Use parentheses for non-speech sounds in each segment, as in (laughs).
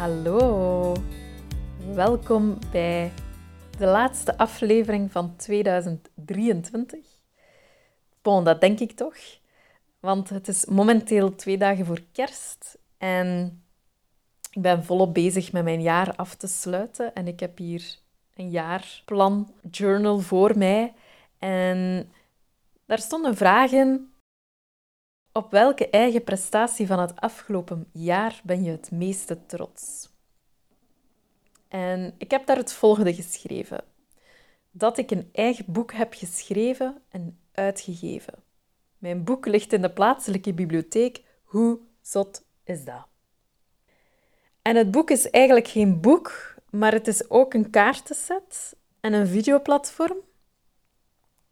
Hallo, welkom bij de laatste aflevering van 2023. Bon, dat denk ik toch, want het is momenteel twee dagen voor kerst en ik ben volop bezig met mijn jaar af te sluiten en ik heb hier een jaarplan journal voor mij en daar stonden vragen op welke eigen prestatie van het afgelopen jaar ben je het meeste trots? En ik heb daar het volgende geschreven. Dat ik een eigen boek heb geschreven en uitgegeven. Mijn boek ligt in de plaatselijke bibliotheek. Hoe zot is dat? En het boek is eigenlijk geen boek, maar het is ook een kaartenset en een videoplatform.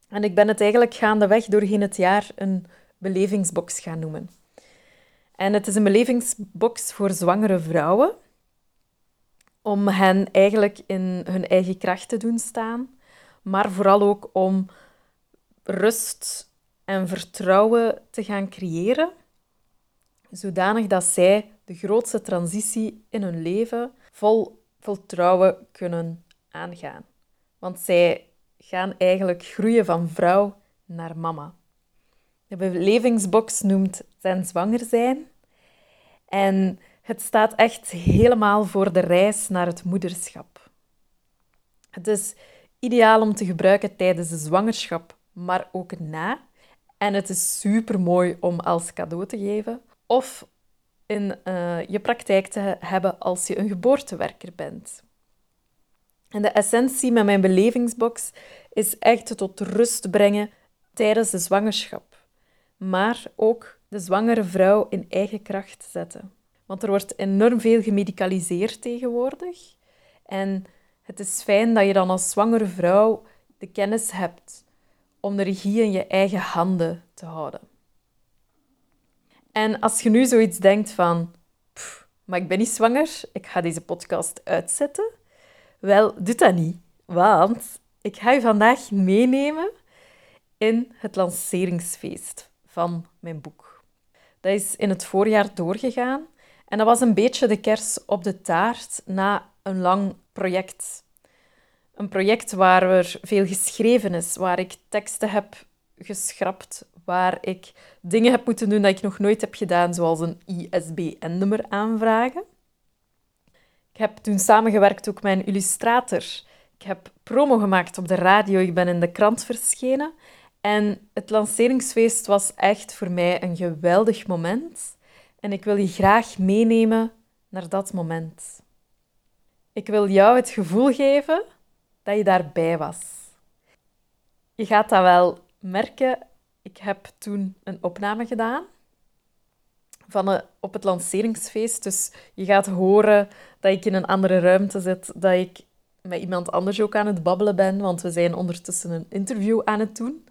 En ik ben het eigenlijk gaandeweg doorheen het jaar een belevingsbox gaan noemen. En het is een belevingsbox voor zwangere vrouwen, om hen eigenlijk in hun eigen kracht te doen staan, maar vooral ook om rust en vertrouwen te gaan creëren, zodanig dat zij de grootste transitie in hun leven vol vertrouwen kunnen aangaan. Want zij gaan eigenlijk groeien van vrouw naar mama. De belevingsbox noemt zijn zwanger zijn. En het staat echt helemaal voor de reis naar het moederschap. Het is ideaal om te gebruiken tijdens de zwangerschap, maar ook na. En het is super mooi om als cadeau te geven of in uh, je praktijk te hebben als je een geboortewerker bent. En de essentie met mijn belevingsbox is echt tot rust brengen tijdens de zwangerschap maar ook de zwangere vrouw in eigen kracht zetten. Want er wordt enorm veel gemedicaliseerd tegenwoordig. En het is fijn dat je dan als zwangere vrouw de kennis hebt om de regie in je eigen handen te houden. En als je nu zoiets denkt van, maar ik ben niet zwanger, ik ga deze podcast uitzetten. Wel, doe dat niet, want ik ga je vandaag meenemen in het lanceringsfeest van mijn boek. Dat is in het voorjaar doorgegaan en dat was een beetje de kers op de taart na een lang project. Een project waar er veel geschreven is, waar ik teksten heb geschrapt, waar ik dingen heb moeten doen dat ik nog nooit heb gedaan, zoals een ISBN-nummer aanvragen. Ik heb toen samengewerkt ook met een illustrator. Ik heb promo gemaakt op de radio, ik ben in de krant verschenen en het lanceringsfeest was echt voor mij een geweldig moment. En ik wil je graag meenemen naar dat moment. Ik wil jou het gevoel geven dat je daarbij was. Je gaat dat wel merken. Ik heb toen een opname gedaan van op het lanceringsfeest. Dus je gaat horen dat ik in een andere ruimte zit, dat ik met iemand anders ook aan het babbelen ben, want we zijn ondertussen een interview aan het doen.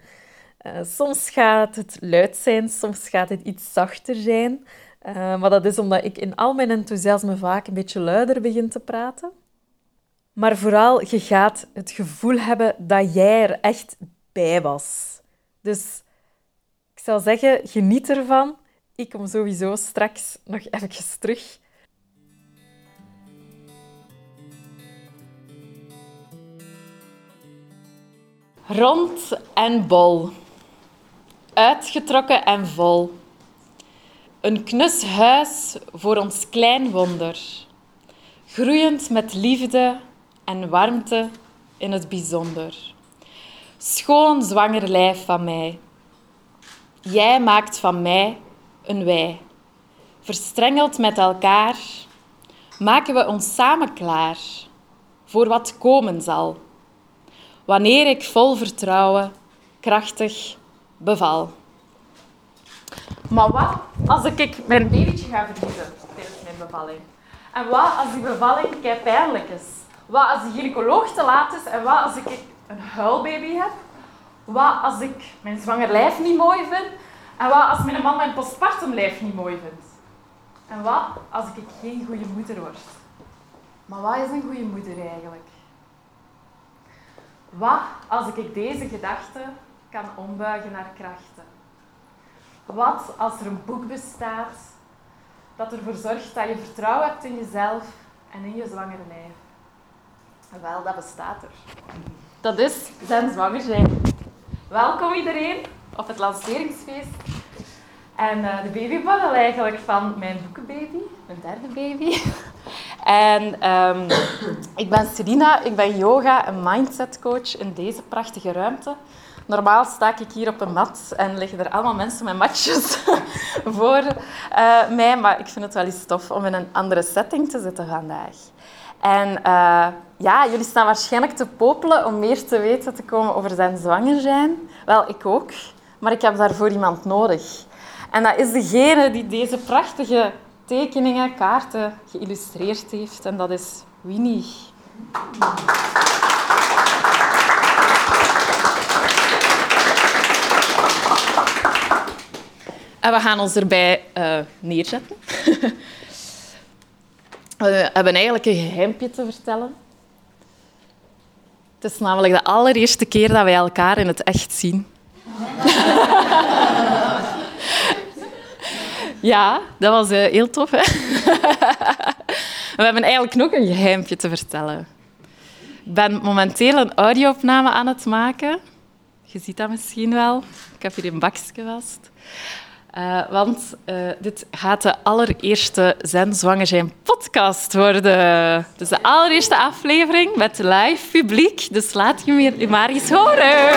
Uh, soms gaat het luid zijn, soms gaat het iets zachter zijn. Uh, maar dat is omdat ik in al mijn enthousiasme vaak een beetje luider begin te praten. Maar vooral, je gaat het gevoel hebben dat jij er echt bij was. Dus ik zou zeggen, geniet ervan. Ik kom sowieso straks nog even terug. Rond en bol uitgetrokken en vol. Een knus huis voor ons klein wonder, groeiend met liefde en warmte in het bijzonder. Schoon zwanger lijf van mij, jij maakt van mij een wij. Verstrengeld met elkaar maken we ons samen klaar voor wat komen zal. Wanneer ik vol vertrouwen, krachtig beval. Maar wat als ik mijn babytje ga verliezen tijdens mijn bevalling? En wat als die bevalling kei pijnlijk is? Wat als de gynaecoloog te laat is? En wat als ik een huilbaby heb? Wat als ik mijn zwanger lijf niet mooi vind? En wat als mijn man mijn postpartum lijf niet mooi vindt? En wat als ik geen goede moeder word? Maar wat is een goede moeder eigenlijk? Wat als ik deze gedachten kan ombuigen naar krachten. Wat als er een boek bestaat dat ervoor zorgt dat je vertrouwen hebt in jezelf en in je zwangere lijf. Wel, dat bestaat er. Dat is zijn zwanger zijn. Welkom iedereen op het lanceringsfeest. En uh, de babybabbel eigenlijk van mijn boekenbaby, mijn derde baby. En um, ik ben Selina, ik ben yoga- en mindset coach in deze prachtige ruimte. Normaal sta ik hier op een mat en liggen er allemaal mensen met matjes (laughs) voor uh, mij, maar ik vind het wel eens tof om in een andere setting te zitten vandaag. En uh, ja, jullie staan waarschijnlijk te popelen om meer te weten te komen over zijn zwanger zijn. Wel, ik ook. Maar ik heb daarvoor iemand nodig. En dat is degene die deze prachtige tekeningen, kaarten geïllustreerd heeft. En dat is Winnie. En we gaan ons erbij uh, neerzetten. (laughs) we hebben eigenlijk een geheimpje te vertellen. Het is namelijk de allereerste keer dat wij elkaar in het echt zien. (laughs) ja, dat was uh, heel tof. Hè? (laughs) we hebben eigenlijk nog een geheimpje te vertellen. Ik ben momenteel een audio-opname aan het maken. Je ziet dat misschien wel. Ik heb hier een bakje vast. Uh, want uh, dit gaat de allereerste Zen Zwanger zijn podcast worden. Dus de allereerste aflevering met live publiek. Dus laat je maar eens horen.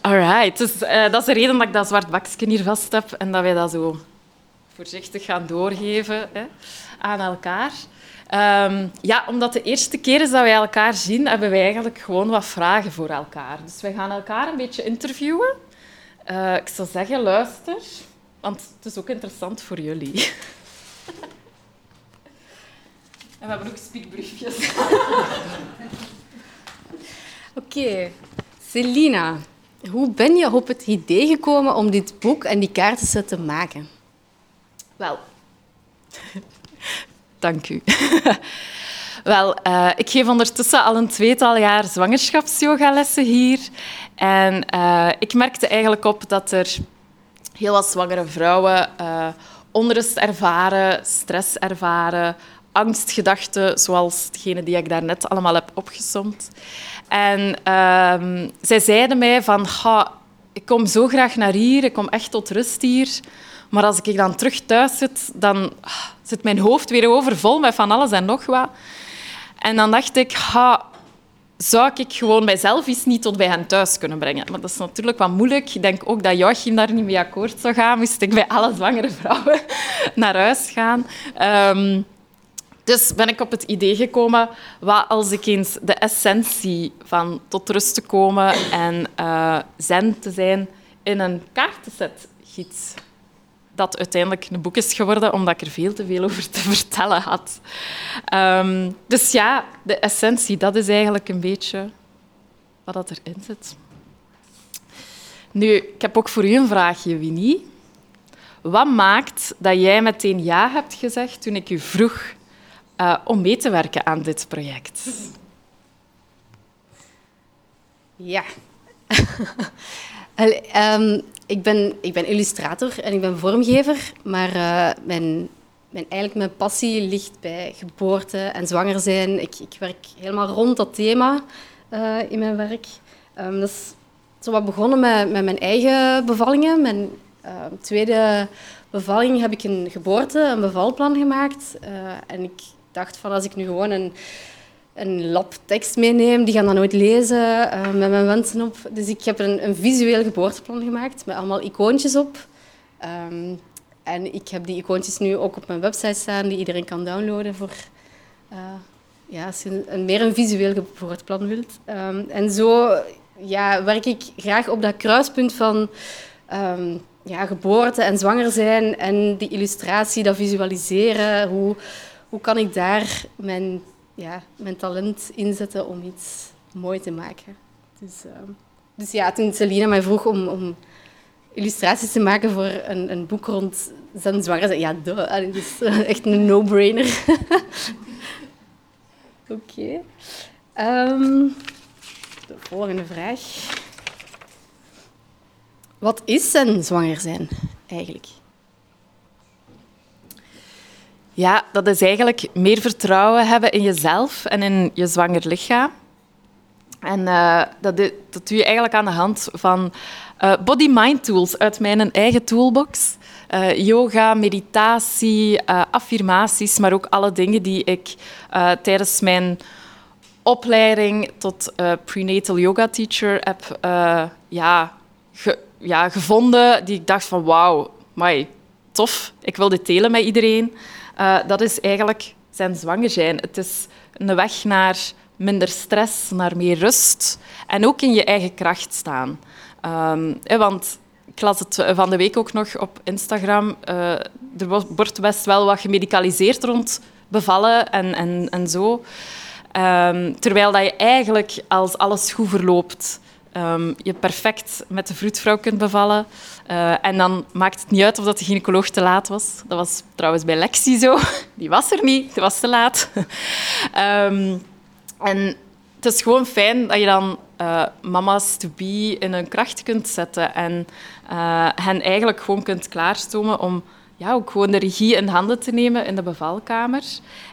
Alright, dus uh, dat is de reden dat ik dat zwart bakje hier vast heb en dat wij dat zo voorzichtig gaan doorgeven hè, aan elkaar. Um, ja, omdat de eerste keer is dat wij elkaar zien, hebben wij eigenlijk gewoon wat vragen voor elkaar. Dus wij gaan elkaar een beetje interviewen. Uh, ik zou zeggen, luister, want het is ook interessant voor jullie. (laughs) en we hebben ook speakbriefjes. (laughs) Oké, okay. Selina, hoe ben je op het idee gekomen om dit boek en die kaartenset te maken? Wel, Dank u. (laughs) Wel, uh, ik geef ondertussen al een tweetal jaar zwangerschapsyogalessen hier. En uh, ik merkte eigenlijk op dat er heel wat zwangere vrouwen uh, onrust ervaren, stress ervaren, angstgedachten, zoals degene die ik daarnet allemaal heb opgesomd. En ehm, zij zeiden mij van, ik kom zo graag naar hier, ik kom echt tot rust hier. Maar als ik dan terug thuis zit, dan zit mijn hoofd weer overvol met van alles en nog wat. En dan dacht ik, zou ik gewoon mijzelf eens niet tot bij hen thuis kunnen brengen? Maar dat is natuurlijk wat moeilijk. Ik denk ook dat Joachim daar niet mee akkoord zou gaan. Moest ik bij alle zwangere vrouwen (laughs) naar huis gaan. Um, dus ben ik op het idee gekomen, wat als ik eens de essentie van tot rust te komen en uh, zen te zijn in een kaartenset giet dat uiteindelijk een boek is geworden, omdat ik er veel te veel over te vertellen had. Um, dus ja, de essentie, dat is eigenlijk een beetje wat dat erin zit. Nu, ik heb ook voor u een vraagje, Winnie. Wat maakt dat jij meteen ja hebt gezegd toen ik u vroeg uh, om mee te werken aan dit project? Ja. (laughs) um, ik, ben, ik ben illustrator en ik ben vormgever, maar uh, mijn, mijn, eigenlijk mijn passie ligt bij geboorte en zwanger zijn. Ik, ik werk helemaal rond dat thema uh, in mijn werk. Um, dat is zo wat begonnen met, met mijn eigen bevallingen. Mijn uh, tweede bevalling heb ik een geboorte, een bevalplan gemaakt. en ik dacht van als ik nu gewoon een een lab tekst meeneem. Die gaan dat nooit lezen uh, met mijn wensen op. Dus ik heb een, een, visueel geboorteplan gemaakt met allemaal icoontjes op. Um, en ik heb die icoontjes nu ook op mijn website staan, die iedereen kan downloaden voor uh, ja, als je een, meer een visueel geboorteplan wilt. Um, en zo ja, werk ik graag op dat kruispunt van um, ja, geboorte en zwanger zijn en die illustratie, dat visualiseren. Hoe, hoe kan ik daar mijn ja, mijn talent inzetten om iets mooi te maken. Dus, uh, dus ja, toen Selina mij vroeg om, om illustraties te maken voor een, een boek rond zijn zwanger, ja, duh, dat is uh, echt een no-brainer. (laughs) Oké. Um, de volgende vraag. Wat is een zwanger zijn? eigenlijk? Ja, dat is eigenlijk meer vertrouwen hebben in jezelf en in je zwanger lichaam. En uh, dat, dat doe je eigenlijk aan de hand van uh, body-mind tools uit mijn eigen toolbox. Uh, yoga, meditatie, affirmaties, maar ook alle dingen die ik tijdens mijn opleiding tot prenatal yoga teacher heb ja, ja, gevonden. Die ik dacht van wauw, tof, ik wil dit delen met iedereen. Dat is eigenlijk zijn zwanger zijn. Het is een weg naar minder stress, naar meer rust en ook in je eigen kracht staan. Um, want ik las het van de week ook nog op Instagram. Uh, er wordt best wel wat gemedicaliseerd rond bevallen en, en, en zo. Um, terwijl dat je eigenlijk, als alles goed verloopt, um, je perfect met de vroedvrouw kunt bevallen. Uh, en dan maakt het niet uit of dat de gynaecoloog te laat was. Dat was trouwens bij Lexi zo. (laughs) Die was er niet, die was te laat. um, (laughs) En het is gewoon fijn dat je dan uh, mama's to be in hun kracht kunt zetten en uh, hen eigenlijk gewoon kunt klaarstomen om ja, ook gewoon de regie in handen te nemen in de bevalkamer.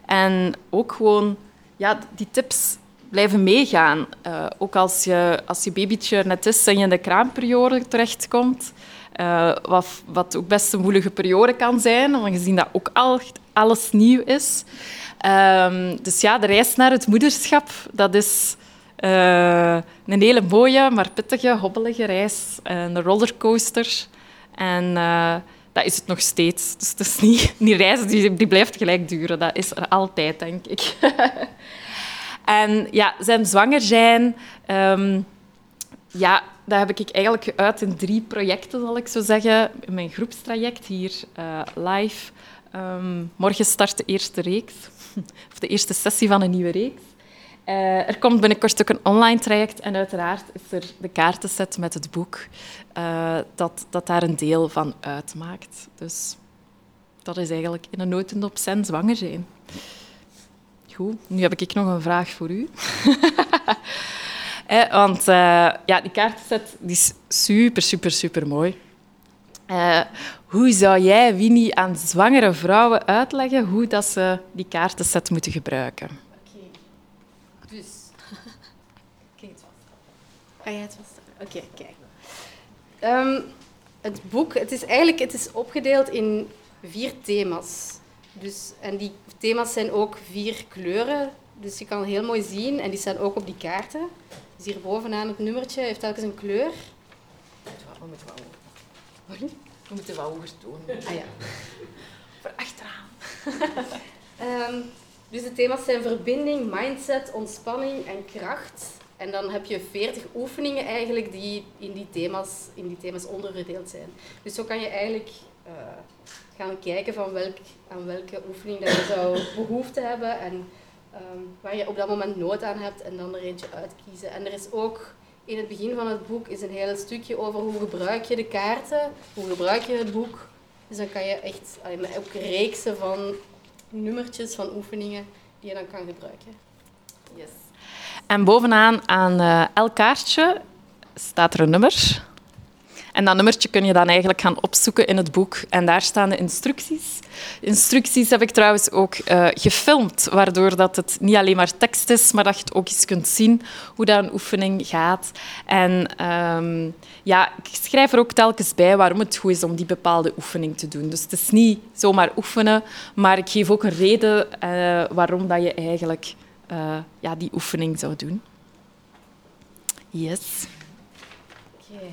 En ook gewoon ja, die tips blijven meegaan. Uh, ook als je, als je babytje net is en je in de kraamperiode terechtkomt. Uh, wat, wat ook best een moeilijke periode kan zijn, aangezien dat ook al, alles nieuw is. Um, dus ja, de reis naar het moederschap, dat is uh, een hele mooie, maar pittige, hobbelige reis. Een rollercoaster. En dat is het nog steeds. Dus het is niet, die reis die, die blijft gelijk duren. Dat is er altijd, denk ik. (laughs) en ja, zijn zwanger zijn... Um, ja, dat heb ik eigenlijk uit in drie projecten, zal ik zo zeggen. Mijn groepstraject hier uh, live. Um, morgen start de eerste reeks (laughs) of de eerste sessie van een nieuwe reeks. Uh, er komt binnenkort ook een online traject en uiteraard is er de kaartenset met het boek uh, dat, dat daar een deel van uitmaakt. Dus dat is eigenlijk in een notendop zijn zwanger zijn. Goed, nu heb ik nog een vraag voor u. (laughs) eh, want uh, ja, die kaartenset die is super, super, super mooi. Uh, hoe zou jij, Winnie, aan zwangere vrouwen uitleggen hoe dat ze die kaartenset moeten gebruiken? Oké, okay. dus... (laughs) Kijk het vast. Ga jij het vast? Oké, kijk. Um, het boek, het is eigenlijk het is opgedeeld in vier thema's. Dus, en die thema's zijn ook vier kleuren. Dus je kan heel mooi zien, en die staan ook op die kaarten. Dus hier bovenaan het nummertje heeft telkens een kleur. Waarom het wel? We moeten wel hoger doen. Ah ja. Voor achteraan. um, (laughs) dus de thema's zijn verbinding, mindset, ontspanning en kracht. En dan heb je veertig oefeningen eigenlijk die in die thema's, in die thema's onderverdeeld zijn. Dus zo kan je eigenlijk uh, gaan kijken van welk, aan welke oefening dat je zou (coughs) behoefte hebben en um, waar je op dat moment nood aan hebt en dan er eentje uitkiezen. En er is ook in het begin van het boek is een heel stukje over hoe gebruik je de kaarten, hoe gebruik je het boek. Dus dan kan je echt ook reeksen van nummertjes, van oefeningen die je dan kan gebruiken. Yes. En bovenaan aan uh, elk kaartje staat er een nummer. En dat nummertje kun je dan eigenlijk gaan opzoeken in het boek. En daar staan de instructies. instructies heb ik trouwens ook uh, gefilmd, waardoor dat het niet alleen maar tekst is, maar dat je het ook eens kunt zien hoe dat een oefening gaat. En um, ja, ik schrijf er ook telkens bij waarom het goed is om die bepaalde oefening te doen. Dus het is niet zomaar oefenen, maar ik geef ook een reden uh, waarom dat je eigenlijk uh, ja, die oefening zou doen. Yes. Okay.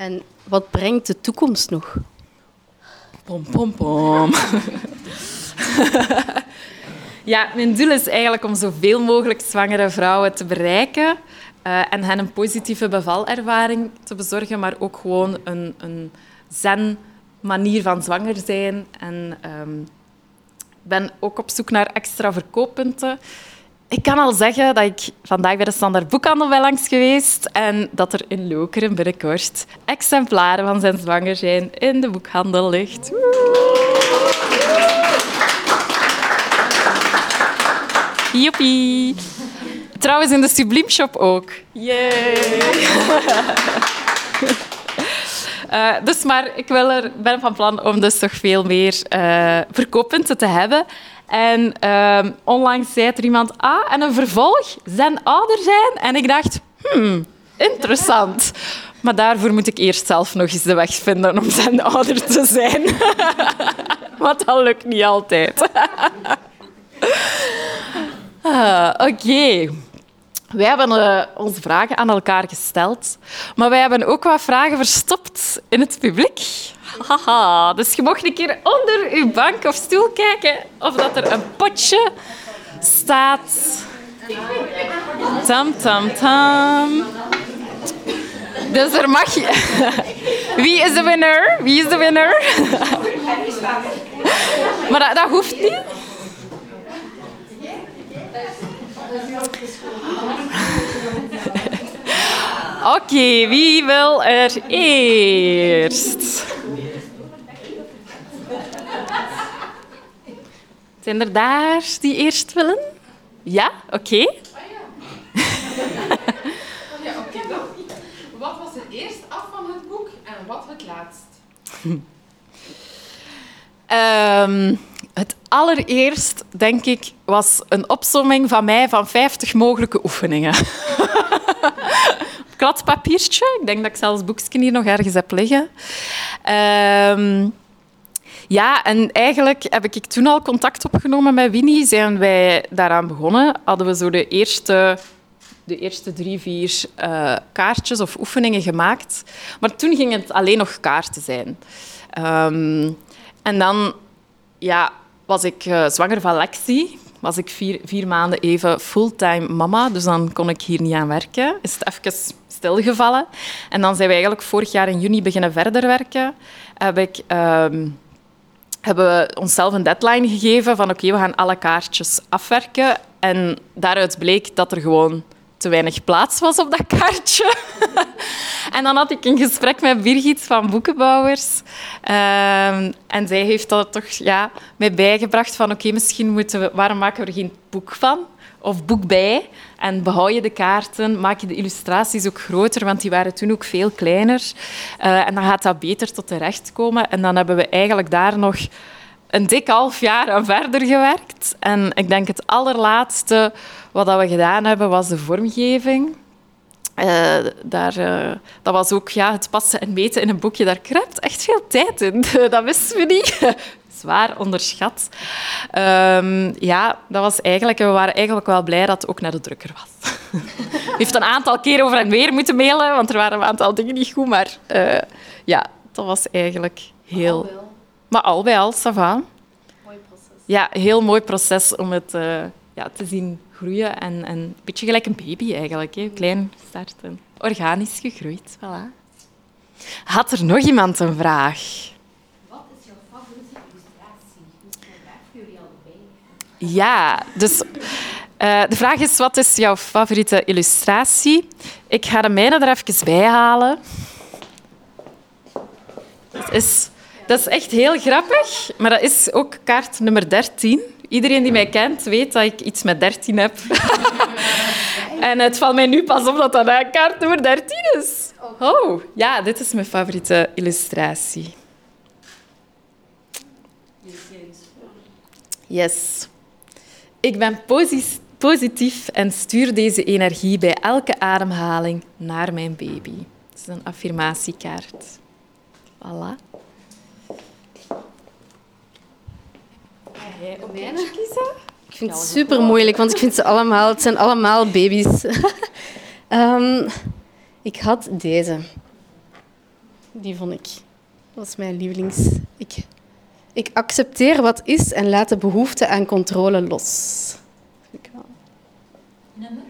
En wat brengt de toekomst nog? Pom, pom, pom. ja, mijn doel is eigenlijk om zoveel mogelijk zwangere vrouwen te bereiken uh, en hen een positieve bevalervaring te bezorgen, maar ook gewoon een, een zen manier van zwanger zijn. En um, ben ook op zoek naar extra verkooppunten. Ik kan al zeggen dat ik vandaag bij de Standaard Boekhandel ben langs geweest en dat er in Lokeren binnenkort exemplaren van zijn zwanger zijn in de boekhandel ligt. Joepie. Trouwens in de Sublime Shop ook. Yay. Uh, (laughs) dus maar ik wil er, ben van plan om dus toch veel meer uh, verkooppunten te hebben. En uh, onlangs zei er iemand, ah, en een vervolg, zijn ouder zijn. En ik dacht, hmm, interessant. Maar daarvoor moet ik eerst zelf nog eens de weg vinden om zijn ouder te zijn. (laughs) Want dat lukt niet altijd. (laughs) ah, Oké. Wij hebben uh, onze vragen aan elkaar gesteld, maar wij hebben ook wat vragen verstopt in het publiek. Haha, dus je mocht een keer onder uw bank of stoel kijken of dat er een potje staat. Tam, tam, tam. Dus er mag. (laughs) Wie is de winner? Wie is de winner? (laughs) Maar dat, dat hoeft niet. (laughs) Oké, okay, wie wil er eerst? Zijn er daar die eerst willen? Ja? Oké. Okay. ja, oké dan. Wat was er eerst af van het boek en wat het laatst? Um, het allereerst, denk ik, was een opsomming van mij van 50 mogelijke oefeningen. (laughs) Kladpapiertje. Ik denk dat ik zelfs boekje hier nog ergens heb liggen. Um, ja, en eigenlijk heb ik toen al contact opgenomen met Winnie. Zijn wij daaraan begonnen. Hadden we zo de eerste, de eerste drie, vier uh, kaartjes of oefeningen gemaakt. Maar toen ging het alleen nog kaarten zijn. Um, en dan ja, was ik uh, zwanger van Lexi. Was ik vier, vier maanden even fulltime mama. Dus dan kon ik hier niet aan werken. Is het even stilgevallen. En dan zijn we eigenlijk vorig jaar in juni beginnen verder werken. Um, hebben we onszelf een deadline gegeven van oké, we gaan alle kaartjes afwerken. En daaruit bleek dat er gewoon te weinig plaats was op dat kaartje. (laughs) en dan had ik een gesprek met Birgit van Boekenbouwers. Um, en zij heeft dat toch ja, mij bijgebracht van oké, misschien moeten we... Waarom maken we er geen boek van? Of boek bij. En behoud je de kaarten, maak je de illustraties ook groter, want die waren toen ook veel kleiner. Uh, en dan gaat dat beter tot terecht komen. En dan hebben we eigenlijk daar nog een dik half jaar aan verder gewerkt. En ik denk het allerlaatste wat we gedaan hebben, was de vormgeving. Uh, daar, uh, dat was ook ja, het passen en meten in een boekje. Daar kruipt echt veel tijd in. (laughs) dat wisten we niet. (laughs) Zwaar onderschat. Um, ja, dat was eigenlijk, we waren eigenlijk wel blij dat het ook naar de drukker was. (laughs) heeft een aantal keer over en weer moeten mailen, want er waren een aantal dingen niet goed. Maar uh, ja, dat was eigenlijk heel... Maar al bij al, ça va. Mooi proces. Ja, heel mooi proces om het uh, ja, te zien groeien. En, en een beetje gelijk een baby eigenlijk. Hè. Klein starten. Organisch gegroeid, voilà. Had er nog iemand een vraag? Wat is jouw favoriete illustratie? Vraag jullie al bij? Ja, dus... Uh, de vraag is, wat is jouw favoriete illustratie? Ik ga de mijne er even bij halen. Het is dat is echt heel grappig, maar dat is ook kaart nummer 13. Iedereen die mij kent weet dat ik iets met 13 heb. (laughs) en het valt mij nu pas op dat dat kaart nummer 13 is. Oh, ja, dit is mijn favoriete illustratie. Yes. Ik ben positief en stuur deze energie bij elke ademhaling naar mijn baby. Het is een affirmatiekaart. Voilà. Jij ook kiezen? Ik vind het super moeilijk, want ik vind ze allemaal, het zijn allemaal baby's. um, (laughs) ik had deze. Die vond ik. Dat was mijn lievelings. Ik, ik accepteer wat is en laat de behoefte aan controle los. Nummer?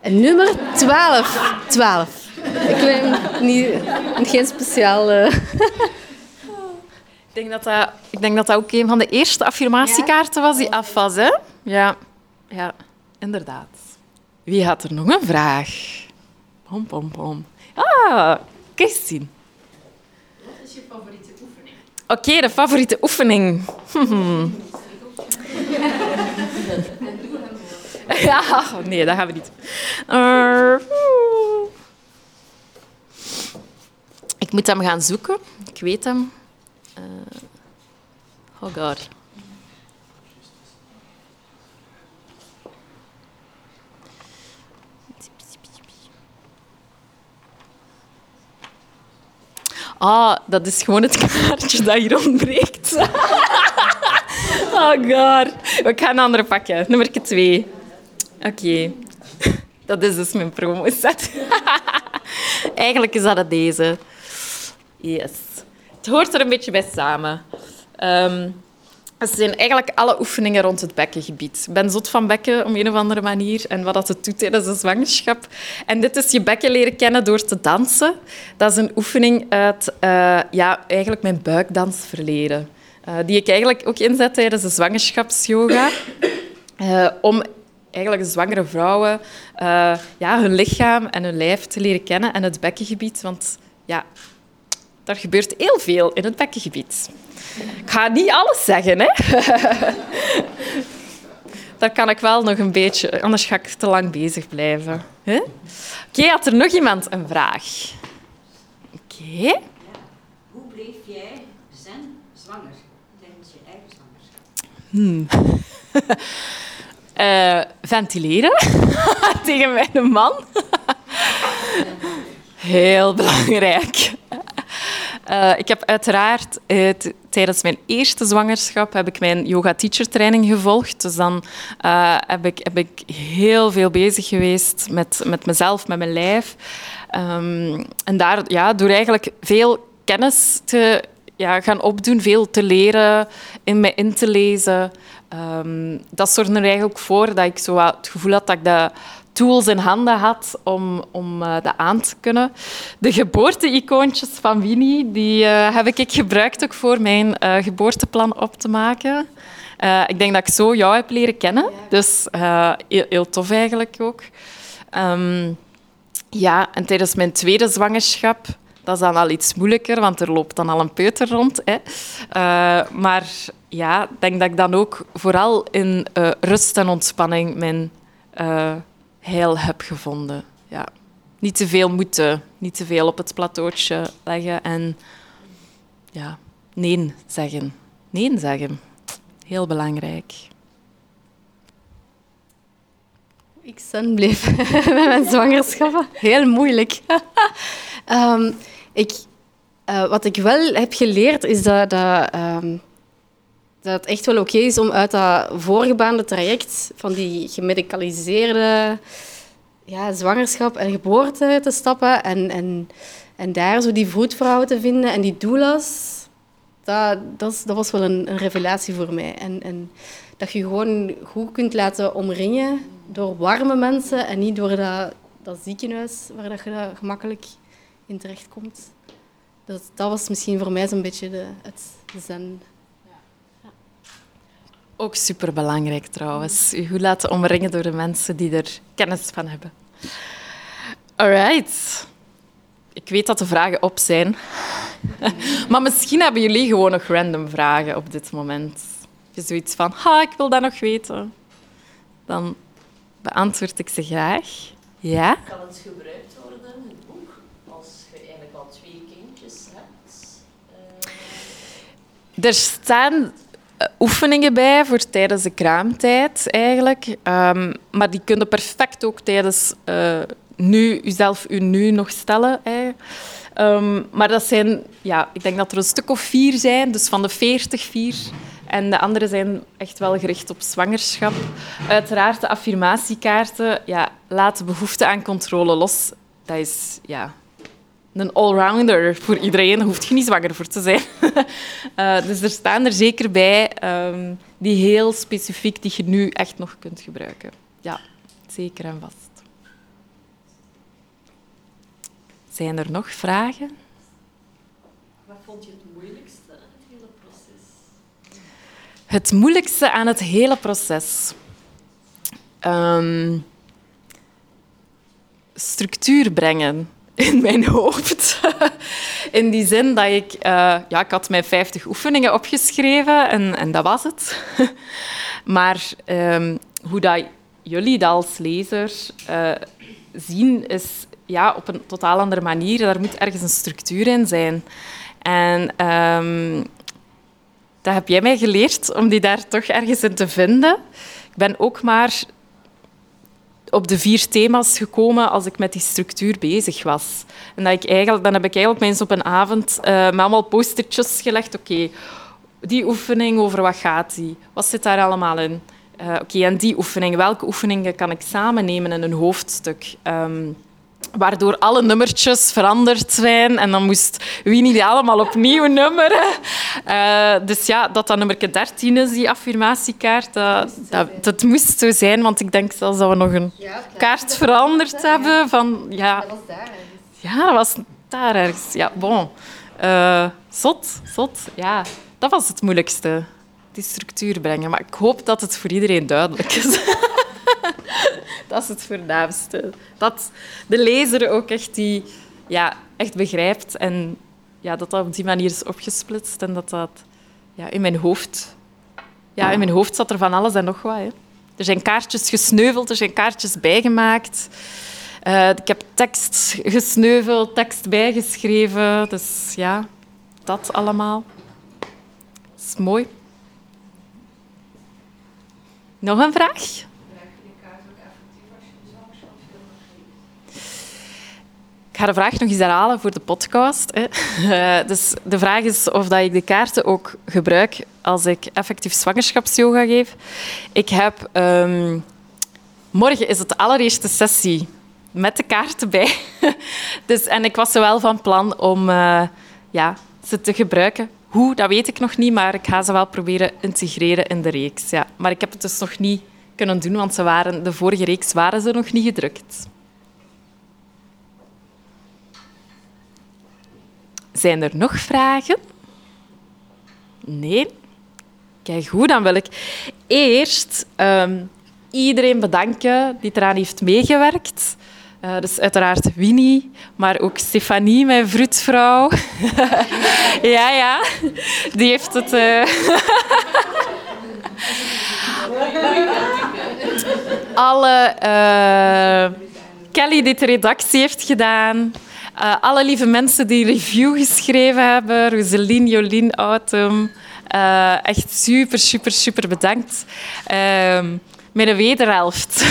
En nummer 12. 12. Ik weet niet, geen speciale. Ik denk dat dat, ik denk dat dat ook een van de eerste affirmatiekaarten was die af was. Hè? Ja. ja, inderdaad. Wie had er nog een vraag? Pom, pom, pom. Ah, Christine. Wat is je favoriete oefening? Oké, okay, de favoriete oefening. (laughs) ja, nee, dat gaan we niet. Uh, Ik moet hem gaan zoeken. Ik weet hem. Eh, oh god. Ah, dat is gewoon het kaartje dat hier ontbreekt. (laughs) oh god. We gaan een andere pakken. Nummer twee. Oké. Dat is dus mijn promo-set. (laughs) Eigenlijk is dat deze. Yes. Het hoort er een beetje bij samen. Um, het zijn eigenlijk alle oefeningen rond het bekkengebied. Ik ben zot van bekken op een of andere manier en wat dat het doet tijdens de zwangerschap. En dit is je bekken leren kennen door te dansen. Dat is een oefening uit uh, ja, eigenlijk mijn buikdansverleden. Uh, die ik eigenlijk ook inzet tijdens de zwangerschapsyoga. Uh, (coughs) om eigenlijk zwangere vrouwen ja, hun lichaam en hun lijf te leren kennen en het bekkengebied. Want ja, daar gebeurt heel veel in het bekkengebied. Ik ga niet alles zeggen, hè. (laughs) Daar kan ik wel nog een beetje, anders ga ik te lang bezig blijven. Oké, okay, had er nog iemand een vraag? Oké. Ja. Hoe bleef jij zen zwanger tijdens je eigen zwangerschap? Hmm. uh, (laughs) ventileren (laughs) tegen mijn man. Heel belangrijk. Uh, ik heb uiteraard tijdens mijn eerste zwangerschap heb ik mijn yoga teacher training gevolgd. Dus dan uh, heb, ik, heb ik heel veel bezig geweest met, met mezelf, met mijn lijf. Um, en daar, ja, door eigenlijk veel kennis te ja, gaan opdoen, veel te leren, in me in te lezen. Um, dat zorgde er eigenlijk voor dat ik zo het gevoel had dat ik dat tools in handen had om, om uh, dat aan te kunnen. De geboorte-icoontjes van Winnie die, uh, heb ik gebruikt ook voor mijn uh, geboorteplan op te maken. ik denk dat ik zo jou heb leren kennen. Dus heel, heel, tof eigenlijk ook. Um, ja, en tijdens mijn tweede zwangerschap... Dat is dan al iets moeilijker, want er loopt dan al een peuter rond. Hè. maar ja, ik denk dat ik dan ook vooral in rust en ontspanning mijn heil heb gevonden. Ja. Niet te veel moeten, niet te veel op het plateautje leggen en ja, nee zeggen. Nee zeggen. Heel belangrijk. Ik zen bleef (laughs) met mijn zwangerschappen. Heel moeilijk. um, (laughs) ik, uh, wat ik wel heb geleerd is dat, dat um, dat het echt wel oké is om uit dat voorgebaande traject van die gemedicaliseerde ja, zwangerschap en geboorte te stappen en, en, en daar zo die vroedvrouwen te vinden en die doulas. Dat, dat, was wel een, een revelatie voor mij. En, en dat je gewoon goed kunt laten omringen door warme mensen en niet door dat, dat ziekenhuis waar dat je gemakkelijk in terechtkomt. Dat, dat was misschien voor mij zo'n beetje de, het zen. Ook superbelangrijk trouwens. Je goed laten omringen door de mensen die er kennis van hebben. Alright. Ik weet dat de vragen op zijn. (laughs) maar misschien hebben jullie gewoon nog random vragen op dit moment. Je zoiets van, ha, ik wil dat nog weten. Dan beantwoord ik ze graag. Ja? Kan het gebruikt worden, het boek, als je eigenlijk al twee kindjes hebt? Uh... Er staan oefeningen bij voor tijdens de kraamtijd eigenlijk. Um, maar die kunnen perfect ook tijdens uh, nu, uzelf u nu nog stellen. Um, maar dat zijn, ja, ik denk dat er een stuk of vier zijn, dus van de veertig vier. En de andere zijn echt wel gericht op zwangerschap. Uiteraard de affirmatiekaarten. Ja, laat behoefte aan controle los. Dat is ja, een allrounder voor iedereen. Daar hoeft je niet zwanger voor te zijn. uh, (laughs) dus er staan er zeker bij um, die heel specifiek, die je nu echt nog kunt gebruiken. Ja, zeker en vast. Zijn er nog vragen? Wat vond je het moeilijkste aan het hele proces? Het moeilijkste aan het hele proces? Um, structuur brengen in mijn hoofd. (laughs) In die zin dat ik... Uh, ja, ik had mijn 50 oefeningen opgeschreven en, en dat was het. (laughs) Maar um, hoe dat jullie dat als lezer uh, zien, is ja, op een totaal andere manier. Daar moet ergens een structuur in zijn. En ehm, dat heb jij mij geleerd, om die daar toch ergens in te vinden. Ik ben ook maar op de vier thema's gekomen als ik met die structuur bezig was. En dat ik eigenlijk, dan heb ik eigenlijk eens op een avond uh, allemaal postertjes gelegd. Oké, die oefening, over wat gaat die? Wat zit daar allemaal in? Uh, Oké, en die oefening, welke oefeningen kan ik samen nemen in een hoofdstuk? Um, waardoor alle nummertjes veranderd zijn. En dan moest Winnie die allemaal opnieuw nummeren. Uh, dus ja, dat dat nummer 13 is, die affirmatiekaart, dat, dat, dat, moest zo zijn. Want ik denk zelfs dat we nog een kaart veranderd hebben. Van, ja, dat was daar ergens. Ja, dat was daar ergens. Ja, bon. Uh, zot, zot. Ja, dat was het moeilijkste. Die structuur brengen. Maar ik hoop dat het voor iedereen duidelijk is. (laughs) (laughs) dat is het voornaamste. Dat de lezer ook echt, die, ja, echt begrijpt en ja, dat dat op die manier is opgesplitst en dat dat ja, in mijn hoofd... Ja, in mijn hoofd zat er van alles en nog wat. Hè. Er zijn kaartjes gesneuveld, er zijn kaartjes bijgemaakt. Uh, ik heb tekst gesneuveld, tekst bijgeschreven. Dus ja, dat allemaal. Is mooi. Nog een vraag? Ik ga de vraag nog eens herhalen voor de podcast. Hè. Uh, dus de vraag is of dat ik de kaarten ook gebruik als ik effectief zwangerschapsyoga geef. Ik heb... Um, morgen is het de allereerste sessie met de kaarten bij. (laughs) dus, en ik was wel van plan om uh, ja, ze te gebruiken. Hoe, dat weet ik nog niet, maar ik ga ze wel proberen integreren in de reeks. Ja. Maar ik heb het dus nog niet kunnen doen, want ze waren, de vorige reeks waren ze nog niet gedrukt. Zijn er nog vragen? Nee? Kijk goed, dan wil ik eerst um, iedereen bedanken die eraan heeft meegewerkt. Uh, dus uiteraard Winnie, maar ook Stefanie, mijn vroedvrouw. (laughs) ja, ja, die heeft het... Uh... (laughs) Alle... Uh... Kelly die de redactie heeft gedaan. Uh, alle lieve mensen die review geschreven hebben. Roseline, Jolien, Autumn. Uh, echt super, super, super bedankt. Uh, mijn wederhelft.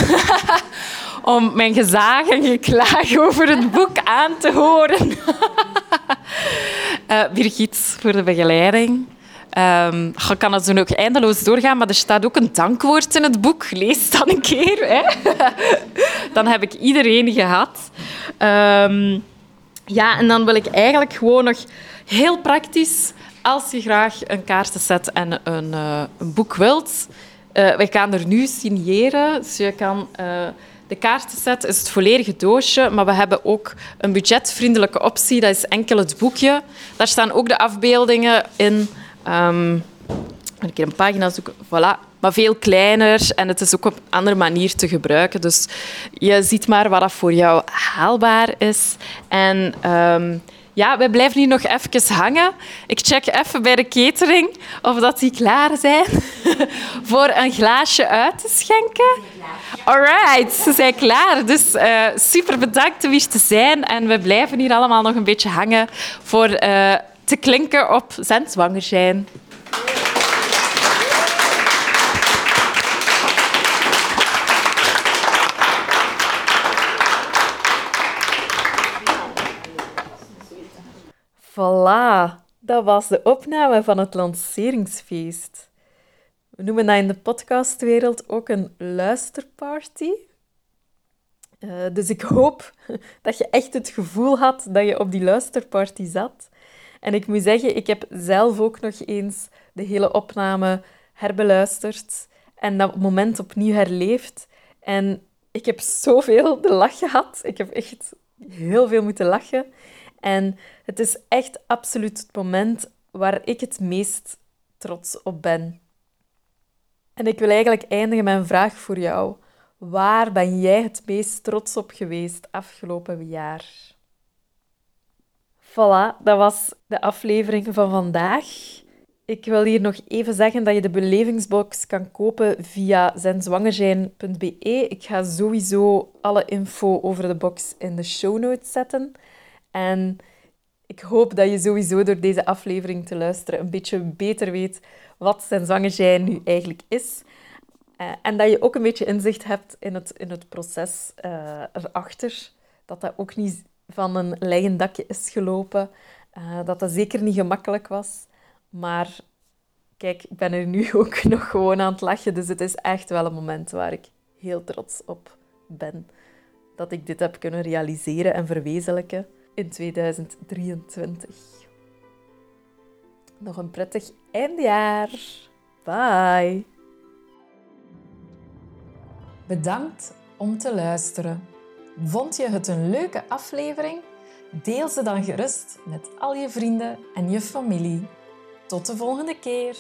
(laughs) Om mijn gezag en geklaag over het boek aan te horen. uh, (laughs) Birgit voor de begeleiding. Um, je kan het zo ook eindeloos doorgaan, maar er staat ook een dankwoord in het boek. Lees dan een keer. Hè. (laughs) dan heb ik iedereen gehad. Um, ja, en dan wil ik eigenlijk gewoon nog heel praktisch, als je graag een kaartenset en een, uh, een boek wilt, uh, we gaan er nu signeren. Dus je kan... Uh, de kaartenset is het volledige doosje, maar we hebben ook een budgetvriendelijke optie. Dat is enkel het boekje. Daar staan ook de afbeeldingen in. Um, een keer een pagina zoeken. Voilà. Maar veel kleiner en het is ook op een andere manier te gebruiken. Dus je ziet maar wat dat voor jou haalbaar is. En um, ja, wij blijven hier nog even hangen. Ik check even bij de catering of dat die klaar zijn (laughs) voor een glaasje uit te schenken. Alright, ze zijn klaar. Dus uh, super bedankt om hier te zijn. En we blijven hier allemaal nog een beetje hangen voor uh, te klinken op zijn zijn. Voilà, dat was de opname van het lanceringsfeest. We noemen dat in de podcastwereld ook een luisterparty. Uh, dus ik hoop (laughs) dat je echt het gevoel had dat je op die luisterparty zat. En ik moet zeggen, ik heb zelf ook nog eens de hele opname herbeluisterd en dat moment opnieuw herleefd. En ik heb zoveel de lach gehad. Ik heb echt heel veel moeten lachen. En het is echt absoluut het moment waar ik het meest trots op ben. En ik wil eigenlijk eindigen met een vraag voor jou. Waar ben jij het meest trots op geweest afgelopen jaar? Voilà, dat was de aflevering van vandaag. Ik wil hier nog even zeggen dat je de belevingsbox kan kopen via zijnzwangerzijn.be. Ik ga sowieso alle info over de box in de show notes zetten. En ik hoop dat je sowieso door deze aflevering te luisteren een beetje beter weet wat zijn zijn nu eigenlijk is. Uh, en dat je ook een beetje inzicht hebt in het, in het proces uh, erachter. Dat dat ook niet van een leien dakje is gelopen. Uh, dat dat zeker niet gemakkelijk was. Maar kijk, ik ben er nu (laughs) ook nog gewoon aan het lachen. Dus het is echt wel een moment waar ik heel trots op ben. Dat ik dit heb kunnen realiseren en verwezenlijken in 2023. Nog een prettig eindejaar. Bye. Bedankt om te luisteren. Vond je het een leuke aflevering? Deel ze dan gerust met al je vrienden en je familie. Tot de volgende keer.